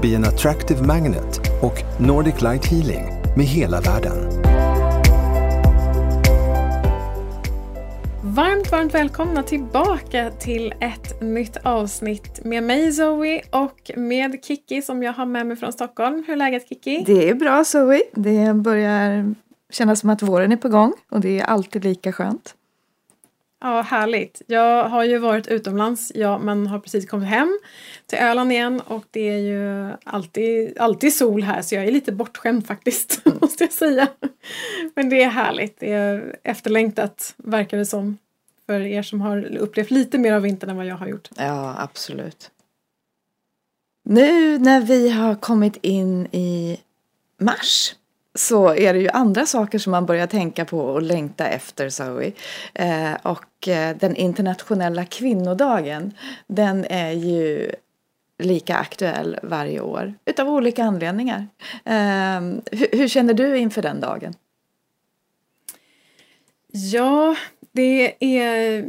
Be an Attractive Magnet och Nordic Light Healing med hela världen. Varmt, varmt välkomna tillbaka till ett nytt avsnitt med mig Zoe och med Kiki som jag har med mig från Stockholm. Hur är läget Kiki? Det är bra Zoe. Det börjar kännas som att våren är på gång och det är alltid lika skönt. Ja, härligt. Jag har ju varit utomlands, ja, men har precis kommit hem till Öland igen och det är ju alltid, alltid sol här så jag är lite bortskämd faktiskt, måste jag säga. Men det är härligt, det är efterlängtat verkar det som för er som har upplevt lite mer av vintern än vad jag har gjort. Ja, absolut. Nu när vi har kommit in i mars så är det ju andra saker som man börjar tänka på och längta efter Zoe. Eh, och eh, den internationella kvinnodagen den är ju lika aktuell varje år utav olika anledningar. Eh, hur, hur, känner du inför den dagen? Ja, det är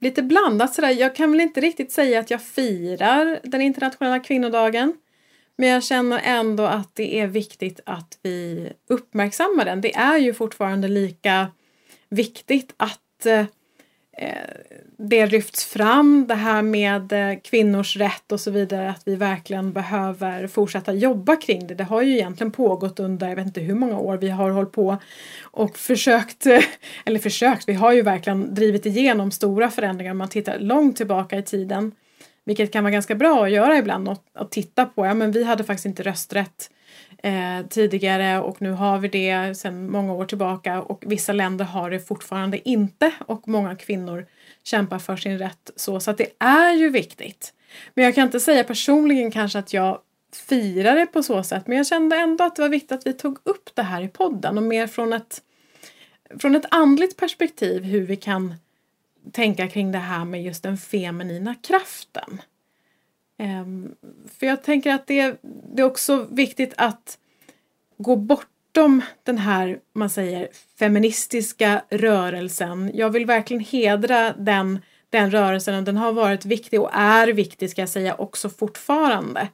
lite blandat sådär. Jag kan väl inte riktigt säga att jag firar den internationella kvinnodagen. Men jag känner ändå att det är viktigt att vi uppmärksammar den. Det är ju fortfarande lika viktigt att eh, det lyfts fram, det här med eh, kvinnors rätt och så vidare, att vi verkligen behöver fortsätta jobba kring det. Det har ju egentligen pågått under, jag vet inte hur många år vi har hållit på och försökt, eller försökt, vi har ju verkligen drivit igenom stora förändringar om man tittar långt tillbaka i tiden. Vilket kan vara ganska bra att göra ibland och, och titta på. Ja men vi hade faktiskt inte rösträtt eh, tidigare och nu har vi det sedan många år tillbaka och vissa länder har det fortfarande inte och många kvinnor kämpar för sin rätt så. Så att det är ju viktigt. Men jag kan inte säga personligen kanske att jag firar det på så sätt men jag kände ändå att det var viktigt att vi tog upp det här i podden och mer från ett, från ett andligt perspektiv hur vi kan tänka kring det här med just den feminina kraften. Um, för jag tänker att det, det är också viktigt att gå bortom den här, man säger, feministiska rörelsen. Jag vill verkligen hedra den, den rörelsen och den har varit viktig och är viktig ska jag säga också fortfarande.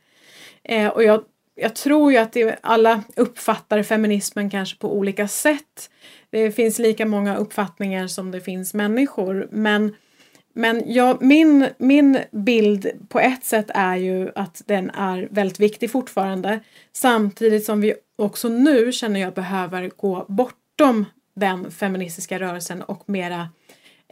Ehm, och jag, jag tror ju att det, alla uppfattar feminismen kanske på olika sätt. Det finns lika många uppfattningar som det finns människor. Men, men ja, min, min bild på ett sätt är ju att den är väldigt viktig fortfarande. Samtidigt som vi också nu känner jag behöver gå bortom den feministiska rörelsen och mera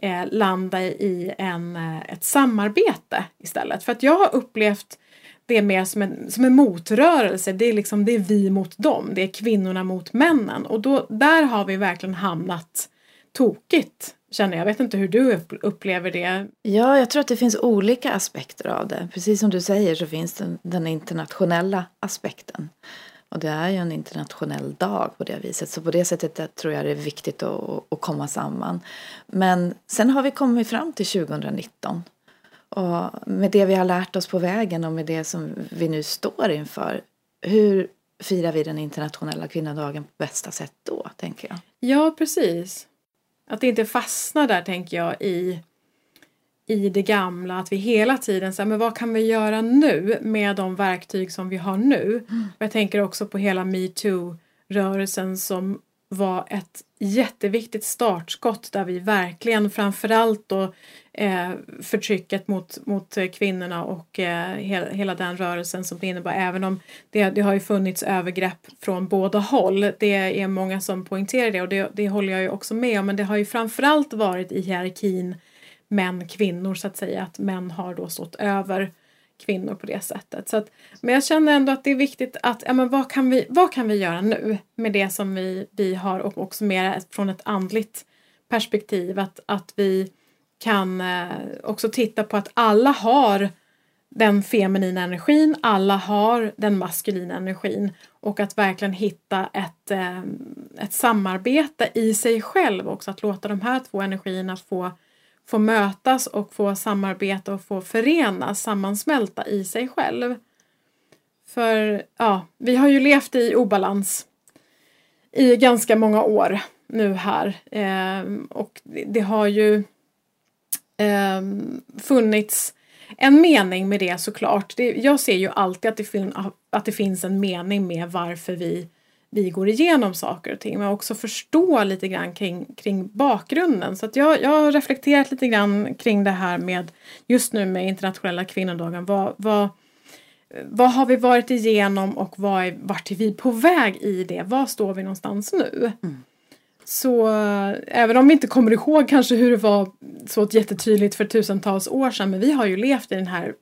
eh, landa i en, eh, ett samarbete istället. För att jag har upplevt det är mer som en, som en motrörelse. Det är liksom det är vi mot dem. Det är kvinnorna mot männen. Och då, där har vi verkligen hamnat tokigt. Känner jag. jag vet inte hur du upplever det. Ja, jag tror att det finns olika aspekter av det. Precis som du säger så finns den, den internationella aspekten. Och det är ju en internationell dag på det viset. Så på det sättet eh, tror jag det är viktigt att, att komma samman. Men sen har vi kommit fram till 2019. Och med det vi har lärt oss på vägen och med det som vi nu står inför, hur firar vi den internationella kvinnodagen på bästa sätt då, tänker jag? Ja, precis. Att inte fastna där, tänker jag, i, i det gamla. Att vi hela tiden säger, men vad kan vi göra nu med de verktyg som vi har nu? Mm. Jag tänker också på hela metoo-rörelsen som var ett jätteviktigt startskott där vi verkligen framförallt då eh, förtrycket mot, mot eh, kvinnorna och eh, hela, hela den rörelsen som det innebär även om det, det har ju funnits övergrepp från båda håll. Det är många som poängterar det och det, det håller jag ju också med om men det har ju framförallt varit i hierarkin män kvinnor så att säga att män har då stått över kvinnor på det sättet. Så att, men jag känner ändå att det är viktigt att, ja men vad kan vi, vad kan vi göra nu med det som vi, vi har och också mer från ett andligt perspektiv att, att vi kan eh, också titta på att alla har den feminina energin, alla har den maskulina energin och att verkligen hitta ett, eh, ett samarbete i sig själv också, att låta de här två energierna få, få mötas och få samarbeta och få förenas, sammansmälta i sig själv. För ja, vi har ju levt i obalans i ganska många år nu här eh, och det har ju eh, funnits en mening med det såklart. Det, jag ser ju alltid att det, fin, att det finns en mening med varför vi, vi går igenom saker och ting. Men också förstå lite grann kring, kring bakgrunden. Så att jag, jag har reflekterat lite grann kring det här med just nu med internationella kvinnodagen. Vad, vad, vad har vi varit igenom och vad är, vart är vi på väg i det? Var står vi någonstans nu? Mm. Så eh, även om vi inte kommer ihåg kanske hur det var så jättetydligt för tusentals år sedan men vi har ju levt i den här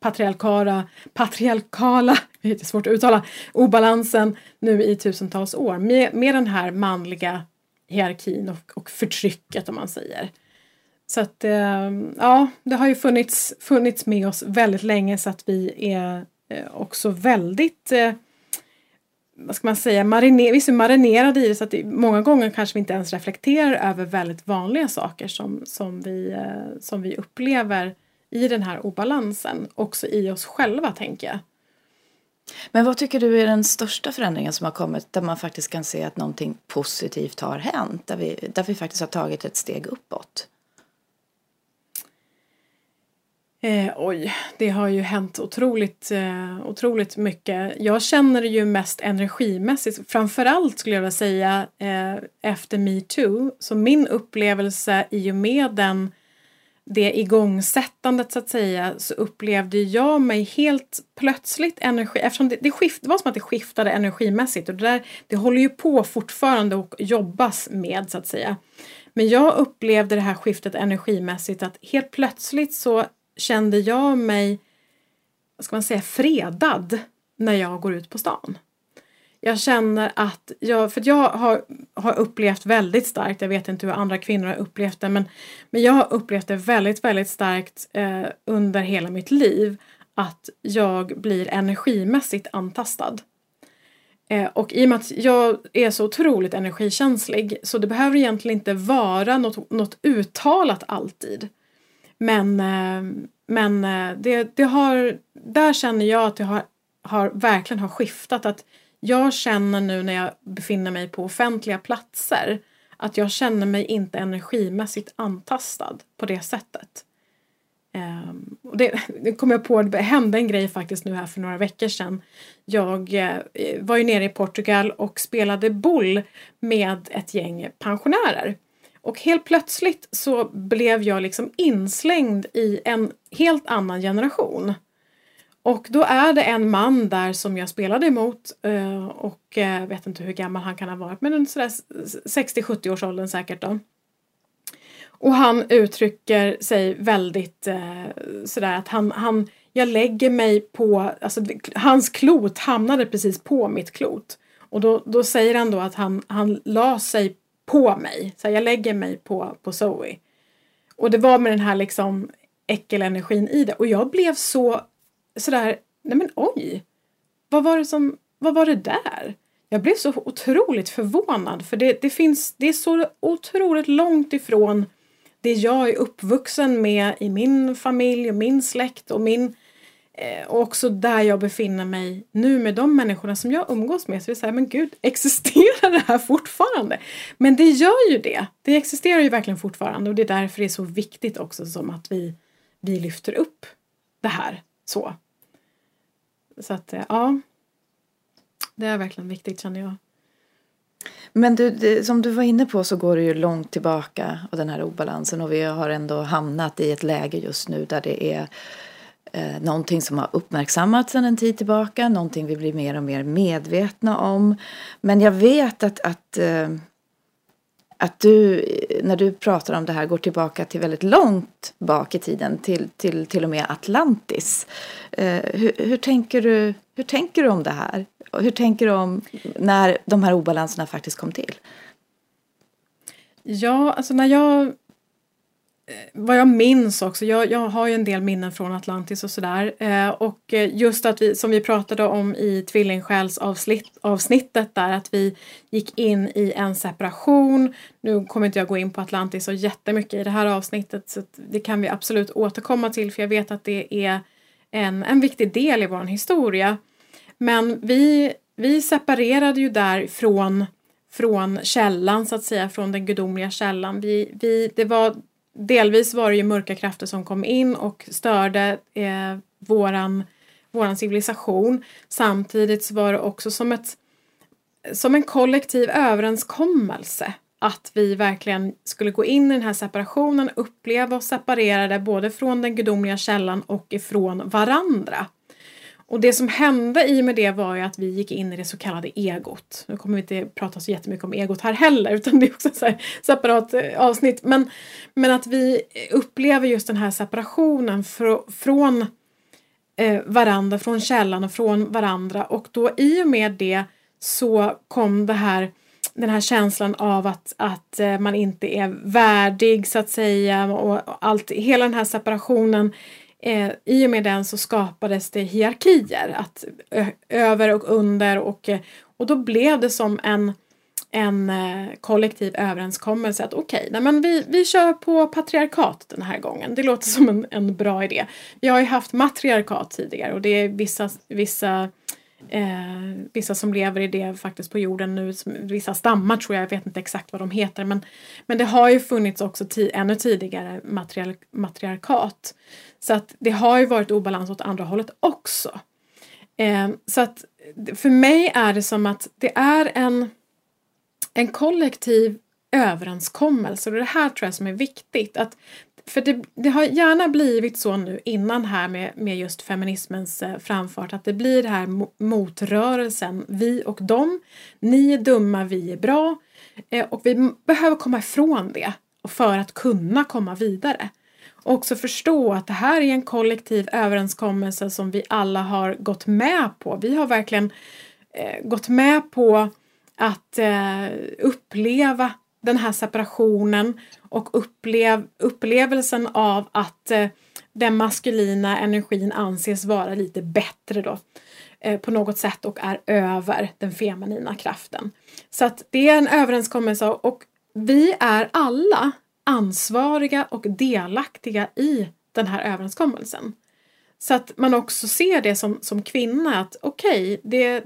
patriarkala, patriarkala, det är svårt att uttala, obalansen nu i tusentals år med, med den här manliga hierarkin och, och förtrycket om man säger. Så att eh, ja, det har ju funnits, funnits med oss väldigt länge så att vi är eh, också väldigt eh, vad ska man säga, mariner, vi är så marinerade i det så att det, många gånger kanske vi inte ens reflekterar över väldigt vanliga saker som, som, vi, eh, som vi upplever i den här obalansen, också i oss själva tänker jag. Men vad tycker du är den största förändringen som har kommit där man faktiskt kan se att någonting positivt har hänt, där vi, där vi faktiskt har tagit ett steg uppåt? Eh, oj, det har ju hänt otroligt, eh, otroligt mycket. Jag känner det ju mest energimässigt, framförallt skulle jag vilja säga eh, efter metoo. Så min upplevelse i och med den, det igångsättandet så att säga så upplevde jag mig helt plötsligt energi, eftersom det, det, skift, det var som att det skiftade energimässigt och det där det håller ju på fortfarande och jobbas med så att säga. Men jag upplevde det här skiftet energimässigt att helt plötsligt så kände jag mig, vad ska man säga, fredad när jag går ut på stan. Jag känner att jag, för jag har, har upplevt väldigt starkt, jag vet inte hur andra kvinnor har upplevt det, men, men jag har upplevt det väldigt, väldigt starkt eh, under hela mitt liv att jag blir energimässigt antastad. Eh, och i och med att jag är så otroligt energikänslig så det behöver egentligen inte vara något, något uttalat alltid. Men, eh, men eh, det, det har, där känner jag att det har, har verkligen har skiftat. Att jag känner nu när jag befinner mig på offentliga platser att jag känner mig inte energimässigt antastad på det sättet. Um, och det, det kom jag på, det hände en grej faktiskt nu här för några veckor sedan. Jag eh, var ju nere i Portugal och spelade boll med ett gäng pensionärer. Och helt plötsligt så blev jag liksom inslängd i en helt annan generation. Och då är det en man där som jag spelade emot eh, och jag vet inte hur gammal han kan ha varit men sådär 60-70 års åldern säkert då. Och han uttrycker sig väldigt eh, sådär att han, han, jag lägger mig på, alltså hans klot hamnade precis på mitt klot. Och då, då säger han då att han, han la sig på mig. Så jag lägger mig på, på Zoe. Och det var med den här liksom äckelenergin i det. Och jag blev så sådär, nej men oj! Vad var det som, vad var det där? Jag blev så otroligt förvånad för det, det finns, det är så otroligt långt ifrån det jag är uppvuxen med i min familj och min släkt och min Eh, Eh, och också där jag befinner mig nu med de människorna som jag umgås med. Så är det såhär, men gud, existerar det här fortfarande? Men det gör ju det. Det existerar ju verkligen fortfarande och det är därför det är så viktigt också som att vi, vi lyfter upp det här så. Så att eh, ja, det är verkligen viktigt känner jag. Men du, det, som du var inne på så går det ju långt tillbaka och den här obalansen och vi har ändå hamnat i ett läge just nu där det är eh, någonting som har uppmärksammats sedan en tid tillbaka, någonting vi blir mer och mer medvetna om. Men jag vet att, att, eh, att du, när du pratar om det här, går tillbaka till väldigt långt bak i tiden, till, till, till och med Atlantis. Eh, hur, hur, tänker du, hur tänker du om det här? Hur tänker du om när de här obalanserna faktiskt kom till? Ja, alltså när jag Eh, vad jag minns också, jag, jag har ju en del minnen från Atlantis och sådär. Eh, och eh, just att vi, som vi pratade om i tvillingsjälsavsnittet där, att vi gick in i en separation. Nu kommer inte jag gå in på Atlantis så jättemycket i det här avsnittet så det kan vi absolut återkomma till för jag vet att det är en, en viktig del i vår historia. Men vi, vi separerade ju där från, från källan så att säga, från den gudomliga källan. Vi, vi, det var delvis var det ju mörka krafter som kom in och störde eh, våran, våran civilisation. Samtidigt så var det också som, ett, som en kollektiv överenskommelse att vi verkligen skulle gå in i den här separationen, uppleva oss separerade både från den gudomliga källan och ifrån varandra. Och det som hände i och med det var ju att vi gick in i det så kallade egot. Nu kommer vi inte prata så jättemycket om egot här heller utan det är också ett separat eh, avsnitt. Men, men att vi upplever just den här separationen fr från eh, varandra, från källan och från varandra och då i och med det så kom det här den här känslan av att, att eh, man inte är värdig så att säga och allt, hela den här separationen eh, i och med den så skapades det hierarkier, att över och under och, eh, och då blev det som en en eh, kollektiv överenskommelse att okej, okay, men vi, vi kör på patriarkat den här gången. Det låter som en, en bra idé. Vi har ju haft matriarkat tidigare och det är vissa, vissa Eh, vissa som lever i det faktiskt på jorden nu, vissa stammar tror jag, jag vet inte exakt vad de heter men, men det har ju funnits också ännu tidigare matriar matriarkat. Så att det har ju varit obalans åt andra hållet också. Eh, så att för mig är det som att det är en, en kollektiv överenskommelse och det här tror jag som är viktigt. Att för det, det, har gärna blivit så nu innan här med, med just feminismens eh, framfart att det blir det här motrörelsen, vi och dem. Ni är dumma, vi är bra. Eh, och vi behöver komma ifrån det för att kunna komma vidare. Och också förstå att det här är en kollektiv överenskommelse som vi alla har gått med på. Vi har verkligen eh, gått med på att eh, uppleva den här separationen och upplev, upplevelsen av att eh, den maskulina energin anses vara lite bättre då eh, på något sätt och är över den feminina kraften. Så att det är en överenskommelse och vi är alla ansvariga och delaktiga i den här överenskommelsen. Så att man också ser det som, som kvinna att okej, okay,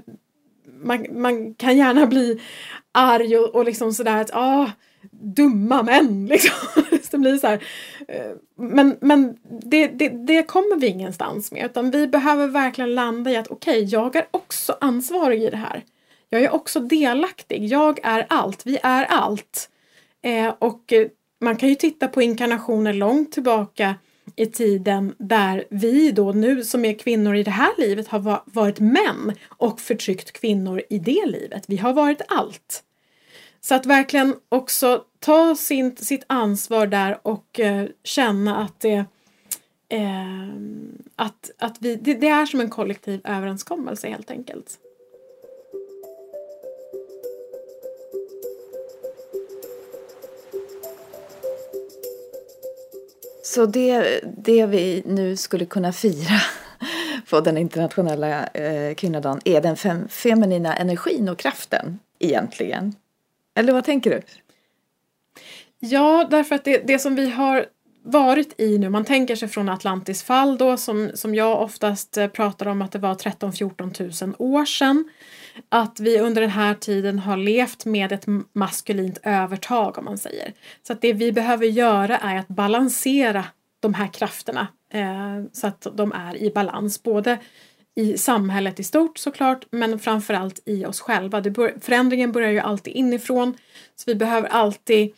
man, man kan gärna bli arg och, och liksom sådär att ah, dumma män liksom. det blir så här. Eh, men, men det, det, det kommer vi ingenstans med utan vi behöver verkligen landa i att okej, okay, jag är också ansvarig i det här. Jag är också delaktig. Jag är allt. Vi är allt. Eh, och eh, man kan ju titta på inkarnationer långt tillbaka i tiden där vi då nu som är kvinnor i det här livet har varit män och förtryckt kvinnor i det livet. Vi har varit allt. Så att verkligen också ta sin, sitt ansvar där och eh, känna att det eh, att, att vi, det, det är som en kollektiv överenskommelse helt enkelt. Så det, det vi nu skulle kunna fira på den internationella eh, kvinnodagen är den fem, feminina energin och kraften egentligen? Eller vad tänker du? Ja, därför att det, det som vi har varit i nu, man tänker sig från Atlantis fall då som, som jag oftast eh, pratar om att det var 13-14 000 år sedan. Att vi under den här tiden har levt med ett maskulint övertag om man säger. Så att det vi behöver göra är att balansera de här krafterna eh, så att de är i balans. Både i samhället i stort såklart men framförallt i oss själva. Det bör, förändringen börjar ju alltid inifrån så vi behöver alltid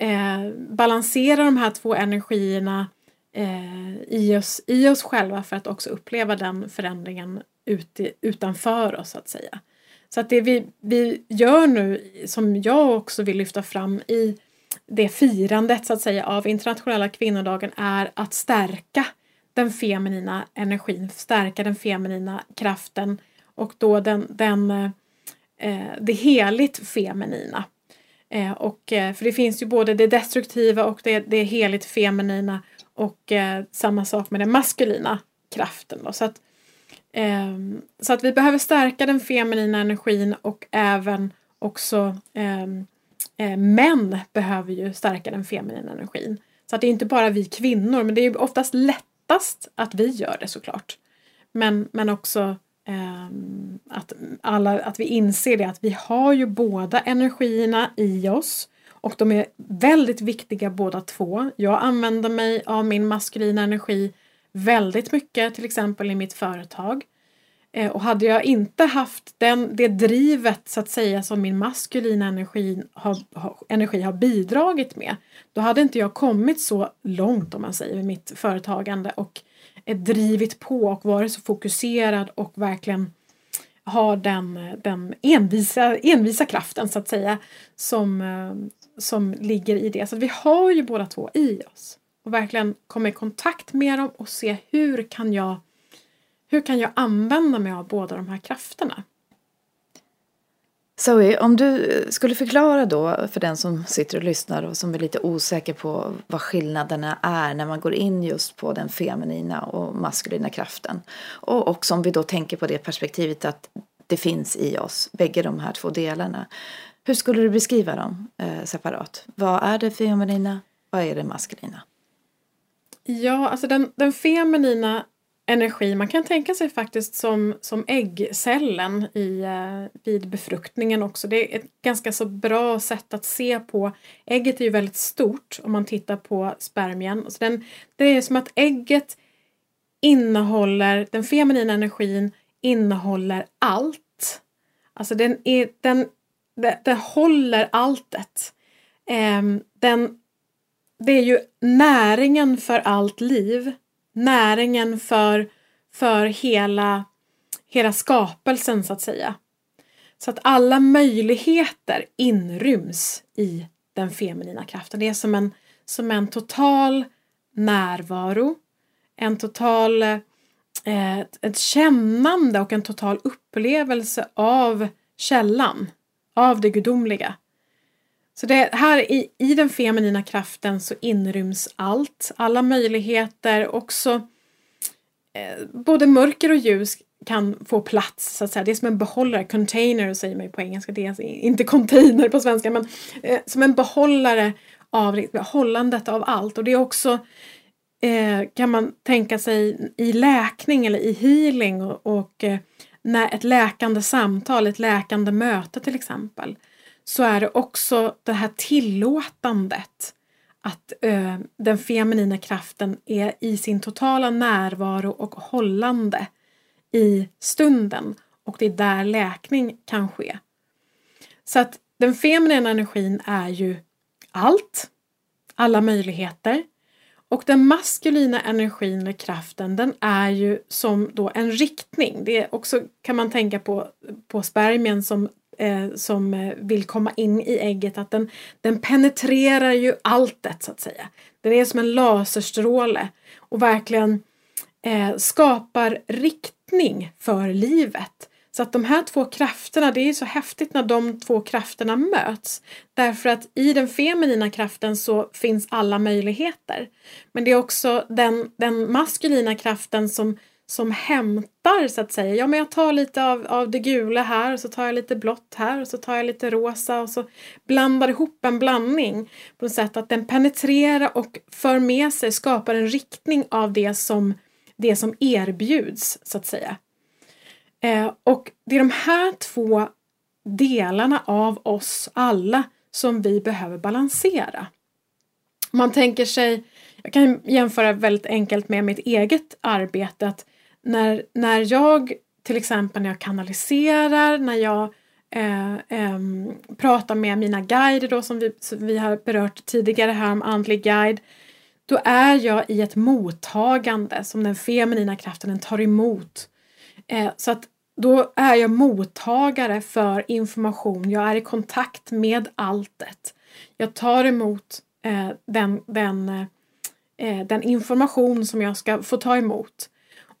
eh, balansera de här två energierna eh, i, oss, i oss själva för att också uppleva den förändringen ut, utanför oss så att säga. Så att det vi, vi gör nu som jag också vill lyfta fram i det firandet så att säga av internationella kvinnodagen är att stärka den feminina energin, stärka den feminina kraften och då den, den, eh, det heligt feminina. Eh, och, eh, för det finns ju både det destruktiva och det, det heligt feminina och eh, samma sak med den maskulina kraften. Då. Så, att, eh, så att vi behöver stärka den feminina energin och även också ehm, eh, män behöver ju stärka den feminina energin. Så att det är inte bara vi kvinnor, men det är oftast lättast att vi gör det såklart. Men, men också eh, att, alla, att vi inser det att vi har ju båda energierna i oss och de är väldigt viktiga båda två. Jag använder mig av min maskulina energi väldigt mycket, till exempel i mitt företag. Eh, och hade jag inte haft den, det drivet så att säga som min maskulina energi har, energi har bidragit med, då hade inte jag kommit så långt om man säger med mitt företagande och eh, drivit på och varit så fokuserad och verkligen har den, eh, den envisa, envisa kraften så att säga som, som ligger i det. Så vi har ju båda två i oss och verkligen komma i kontakt med dem och se hur kan jag hur kan jag använda mig av båda de här krafterna? Zoe, om du skulle förklara då för den som sitter och lyssnar och som är lite osäker på vad skillnaderna är när man går in just på den feminina och maskulina kraften. Och också om vi då tänker på det perspektivet att det finns i oss, bägge de här två delarna. Hur skulle du beskriva dem eh, separat? Vad är det feminina? Vad är det maskulina? Ja, alltså den, den feminina energi. Man kan tänka sig faktiskt som, som äggcellen i, eh, vid befruktningen också. Det är ett ganska så bra sätt att se på. Ägget är ju väldigt stort om man tittar på spermien. Så den, det är som att ägget innehåller, den feminina energin innehåller allt. Alltså den, är, den, den, den håller alltet. Ehm, den, det är ju näringen för allt liv näringen för, för hela, hela skapelsen så att säga. Så att alla möjligheter inryms i den feminina kraften. Det är som en, som en total närvaro, en total eh, ett kännande och en total upplevelse av källan, av det gudomliga. Så det här i, i den feminina kraften så inryms allt, alla möjligheter, också eh, både mörker och ljus kan få plats så att säga. Det är som en behållare, container säger man ju på engelska, det är alltså inte container på svenska men eh, som en behållare av hållandet av allt. Och det är också eh, kan man tänka sig i läkning eller i healing och, och eh, när ett läkande samtal, ett läkande möte till exempel så är det också det här tillåtandet att eh, den feminina kraften är i sin totala närvaro och hållande i stunden och det är där läkning kan ske. Så att den feminina energin är ju allt, alla möjligheter och den maskulina energin eller kraften den är ju som då en riktning. Det är också kan man tänka på, på spermien som eh, som eh, vill komma in i ägget att den, den penetrerar ju alltet så att säga. Den är som en laserstråle och verkligen eh, skapar riktning för livet. Så att de här två krafterna, det är så häftigt när de två krafterna möts. Därför att i den feminina kraften så finns alla möjligheter. Men det är också den, den maskulina kraften som som hämtar så att säga. Ja, men jag tar lite av, av det gula här och så tar jag lite blått här och så tar jag lite rosa och så blandar ihop en blandning på ett sätt att den penetrerar och för med sig, skapar en riktning av det som, det som erbjuds så att säga. Eh, och det är de här två delarna av oss alla som vi behöver balansera. Man tänker sig, jag kan jämföra väldigt enkelt med mitt eget arbete, att när, när jag till exempel när jag kanaliserar, när jag eh, eh, pratar med mina guider då som vi, som vi har berört tidigare här om andlig guide. Då är jag i ett mottagande som den feminina kraften den tar emot. Eh, så att då är jag mottagare för information, jag är i kontakt med alltet. Jag tar emot eh, den, den, eh, den information som jag ska få ta emot.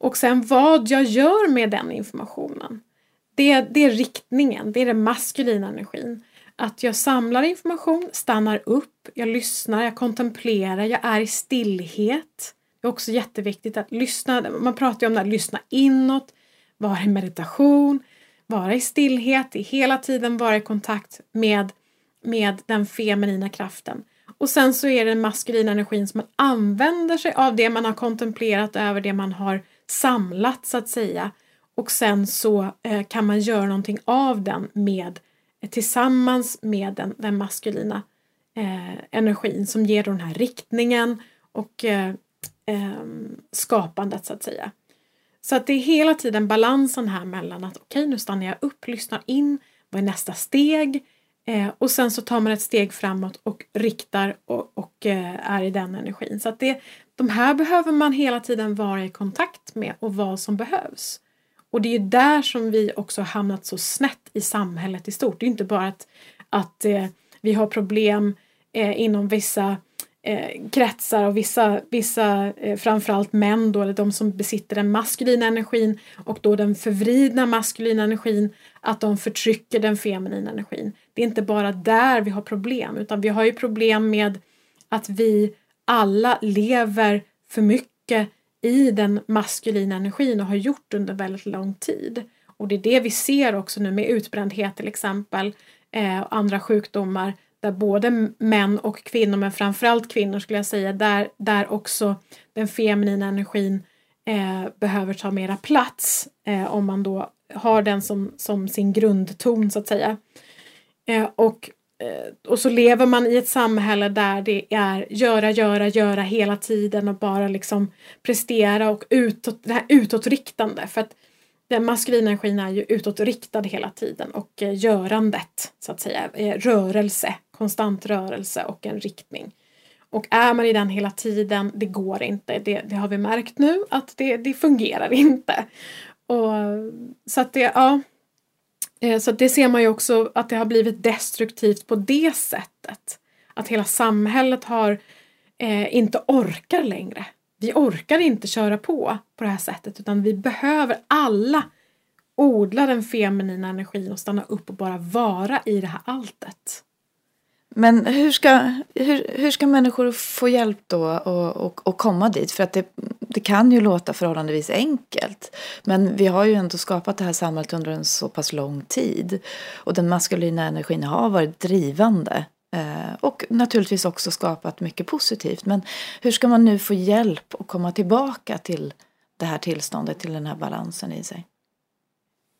Och sen vad jag gör med den informationen. Det, det är riktningen, det är den maskulina energin. att jag samlar information, stannar upp, jag lyssnar, jag kontemplerar, jag är i stillhet. Det är också jätteviktigt att lyssna. Man pratar ju om det här, lyssna inåt, vara i meditation, vara i stillhet, hela tiden vara i kontakt med, med den feminina kraften. Och sen så är det den maskulina energin som man använder sig av det man har kontemplerat över det man har samlat så att säga. Och sen så eh, kan man göra någonting av den med eh, tillsammans med den, den maskulina eh, energin som ger den här riktningen och eh, eh, skapandet så att säga. Så att det är hela tiden balansen här mellan att okej okay, nu stannar jag upp, lyssnar in, vad är nästa steg? Eh, och sen så tar man ett steg framåt och riktar och, och eh, är i den energin. Så att det, de här behöver man hela tiden vara i kontakt med och vad som behövs. Och det är ju där som vi också har hamnat så snett i samhället i stort. Det är inte bara att, att eh, vi har problem eh, inom vissa eh, kretsar och vissa, vissa eh, framförallt män då, eller de som besitter den maskulina energin och då den förvridna maskulina energin, att de förtrycker den feminina energin. Det är inte bara där vi har problem, utan vi har ju problem med att vi alla lever för mycket i den maskulina energin och har gjort under väldigt lång tid. Och det är det vi ser också nu med utbrändhet till exempel eh, och andra sjukdomar där både män och kvinnor, men framförallt kvinnor skulle jag säga, där, där också den feminina energin eh, behöver ta mera plats eh, om man då har den som, som sin grundton så att säga. Eh, och Eh, och så lever man i ett samhälle där det är göra, göra, göra hela tiden och bara liksom prestera och utåt, det här utåtriktande. För att den maskulina energin är ju utåtriktad hela tiden och eh, görandet så att säga, rörelse, konstant rörelse och en riktning. Och är man i den hela tiden, det går inte. Det, det har vi märkt nu att det, det fungerar inte. Och, så att det, ja, Eh, så det ser man ju också att det har blivit destruktivt på det sättet. Att hela samhället har eh, inte orkar längre. Vi orkar inte köra på på det här sättet utan vi behöver alla odla den feminina energin och stanna upp och bara vara i det här alltet. Men hur ska, hur, hur ska människor få hjälp då och, och, och komma dit? För att det, det kan ju låta förhållandevis enkelt. Men vi har ju ändå skapat det här samhället under en så pass lång tid. Och den maskulina energin har varit drivande. Eh, och naturligtvis också skapat mycket positivt. Men hur ska man nu få hjälp att komma tillbaka till det här tillståndet, till den här balansen i sig?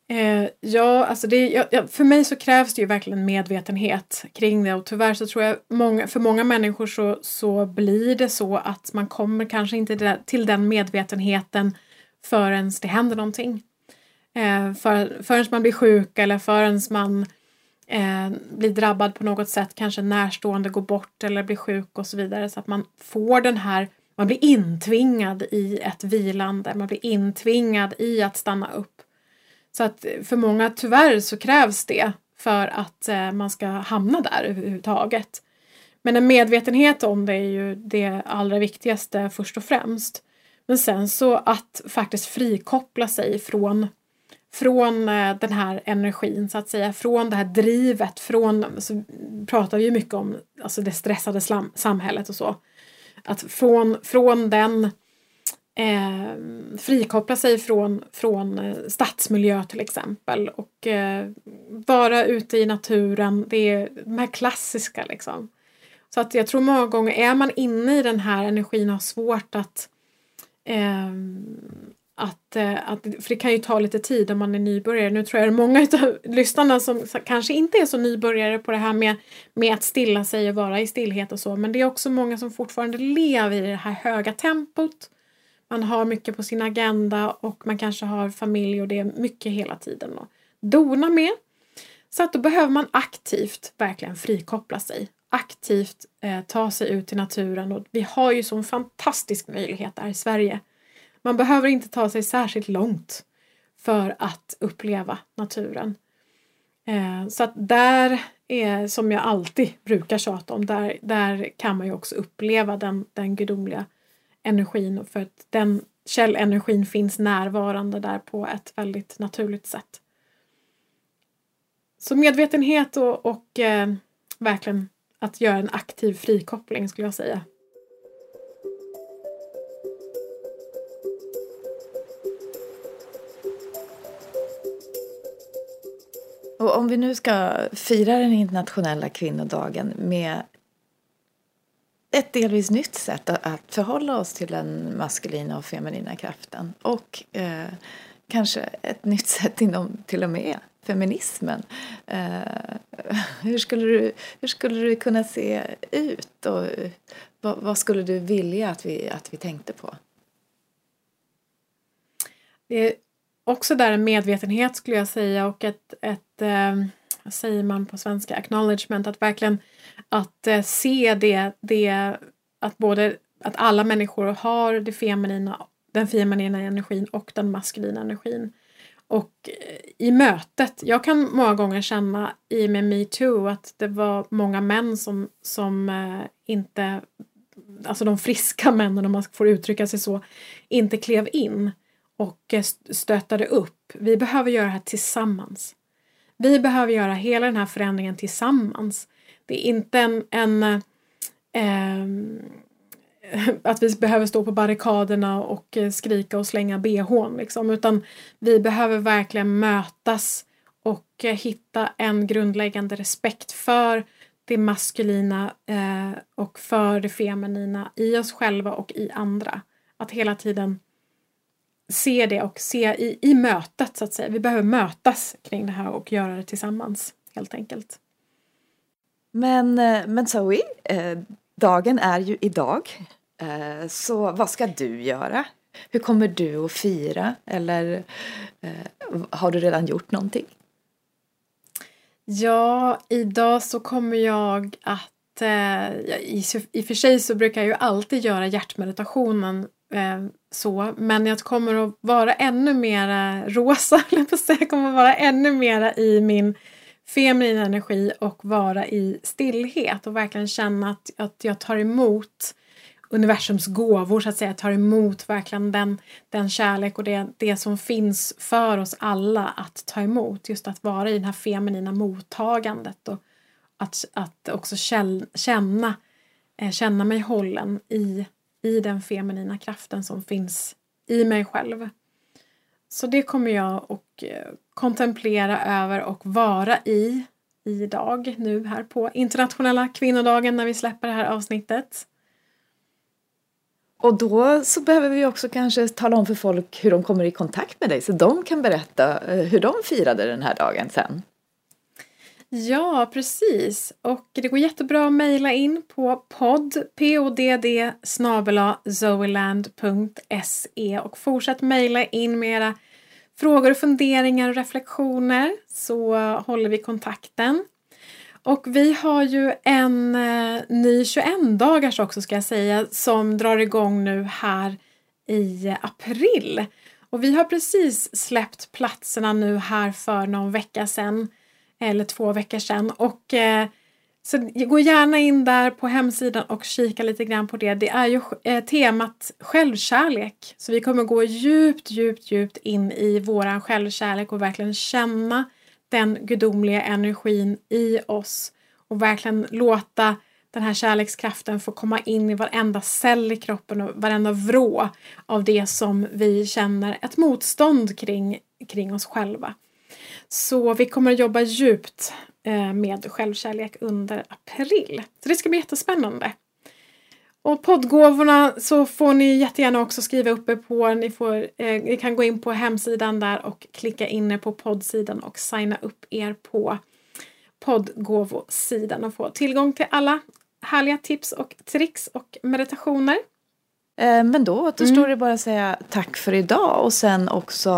Eh, ja, alltså det, ja, för mig så krävs det ju verkligen medvetenhet kring det och tyvärr så tror jag många, för många människor så, så blir det så att man kommer kanske inte till den medvetenheten förrän det händer någonting. Eh, för, förrän man blir sjuk eller förrän man eh, blir drabbad på något sätt, kanske närstående går bort eller blir sjuk och så vidare så att man får den här man blir intvingad i ett vilande, man blir intvingad i att stanna upp. Så att för många tyvärr så krävs det för att eh, man ska hamna där överhuvudtaget. Men en medvetenhet om det är ju det allra viktigaste först och främst. Men sen så att faktiskt frikoppla sig från, från eh, den här energin så att säga, från det här drivet, från, så pratar vi ju mycket om alltså det stressade samhället och så. Att från, från den eh, frikoppla sig från, från eh, stadsmiljö till exempel och eh, vara ute i naturen. Det är de här klassiska liksom. Så att jag tror många gånger är man inne i den här energin och har svårt att eh, att, eh, att, för det kan ju ta lite tid om man är nybörjare. Nu tror jag det är många av lyssnarna som kanske inte är så nybörjare på det här med, med att stilla sig och vara i stillhet och så. Men det är också många som fortfarande lever i det här höga tempot man har mycket på sin agenda och man kanske har familj och det är mycket hela tiden att dona med. Så att då behöver man aktivt verkligen frikoppla sig. Aktivt eh, ta sig ut i naturen och vi har ju sån fantastisk möjlighet här i Sverige. Man behöver inte ta sig särskilt långt för att uppleva naturen. Eh, så att där är, som jag alltid brukar tjata om, där, där kan man ju också uppleva den, den gudomliga energin för att den källenergin finns närvarande där på ett väldigt naturligt sätt. Så medvetenhet och, och eh, verkligen att göra en aktiv frikoppling skulle jag säga. Och om vi nu ska fira den internationella kvinnodagen med ett delvis nytt sätt att förhålla oss till den maskulina och feminina kraften och eh, kanske ett nytt sätt inom till och med feminismen. Eh, hur, skulle du, hur skulle du kunna se ut och vad, vad, skulle du vilja att vi, att vi tänkte på? Det är också där en medvetenhet skulle jag säga och ett, ett eh, vad säger man på svenska, acknowledgement, att verkligen att eh, se det, det att både att alla människor har det feminina, den feminina energin och den maskulina energin. Och eh, i mötet, jag kan många gånger känna i och med metoo att det var många män som, som eh, inte, alltså de friska männen om man får uttrycka sig så, inte klev in och eh, stötade stöttade upp. Vi behöver göra det här tillsammans. Vi behöver göra hela den här förändringen tillsammans. Det är inte en, en eh, att vi behöver stå på barrikaderna och eh, skrika och slänga bhn liksom, utan vi behöver verkligen mötas och eh, hitta en grundläggande respekt för det maskulina eh, och för det feminina i oss själva och i andra. Att hela tiden se det och se i, i mötet så att säga. Vi behöver mötas kring det här och göra det tillsammans helt enkelt. Men, eh, men Zoe, eh, dagen är ju idag. Eh, så vad ska du göra? Hur kommer du att fira? Eller har du redan gjort någonting? Ja, idag så kommer jag att i, I och för sig så brukar jag ju alltid göra hjärtmeditationen Eh, Eh, så, men jag kommer att vara ännu mera rosa, jag kommer att vara ännu mera i min feminina energi och vara i stillhet och verkligen känna att, att jag tar emot universums gåvor så att säga, jag tar emot verkligen den, den kärlek och det, det som finns för oss alla att ta emot. Just att vara i det här feminina mottagandet och att, att också känna, eh, känna mig hållen i i den feminina kraften som finns i mig själv. Så det kommer jag att eh, kontemplera över och vara i idag nu här på internationella kvinnodagen när vi släpper det här avsnittet. Och då så behöver vi också kanske tala om för folk hur de kommer i kontakt med dig så de kan berätta eh, hur de firade den här dagen sen. Ja, precis. Och det går jättebra att mejla in på podd, podd zoeland.se och fortsätt mejla in med era frågor, funderingar och reflektioner så håller vi kontakten. Och vi har ju en eh, ny 21 dagars också ska jag säga som drar igång nu här i april. Och vi har precis släppt platserna nu här för någon vecka sedan eller två veckor sedan. Och, eh, så gå gärna in där på hemsidan och kika lite grann på det. Det är ju eh, temat självkärlek. Så vi kommer gå djupt, djupt, djupt in i våran självkärlek och verkligen känna den gudomliga energin i oss och verkligen låta den här kärlekskraften få komma in i varenda cell i kroppen och varenda vrå av det som vi känner ett motstånd kring, kring oss själva. Så vi kommer att jobba djupt eh, med självkärlek under april. Så det ska bli jättespännande. Och poddgåvorna så får ni jättegärna också skriva upp er på. Ni, får, eh, ni kan gå in på hemsidan där och klicka in på poddsidan och signa upp er på poddgåvosidan och få tillgång till alla härliga tips och tricks och meditationer. Eh, men då återstår mm. det bara att säga tack för idag och sen också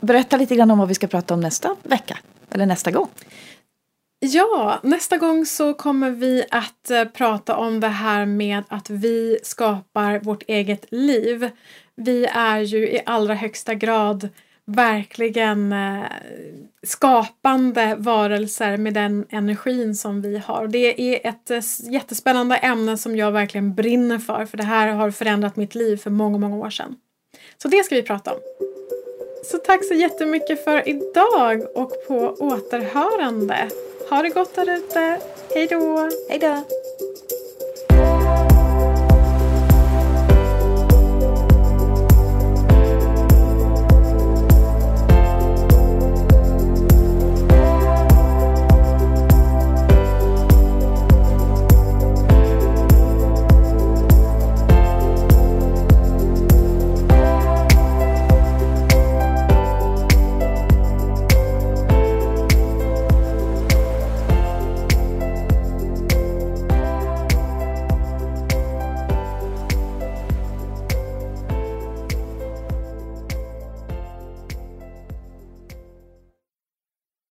berätta lite grann om vad vi ska prata om nästa vecka. Eller nästa gång. Ja, nästa gång så kommer vi att eh, prata om det här med att vi skapar vårt eget liv. Vi är ju i allra högsta grad verkligen eh, skapande varelser med den energin som vi har. Det är ett eh, jättespännande ämne som jag verkligen brinner för, för det här har förändrat mitt liv för många, många år sedan. Så det ska vi prata om. Så tack så jättemycket för idag och på återhörande. Ha det gott där ute. Hej då! Hej då!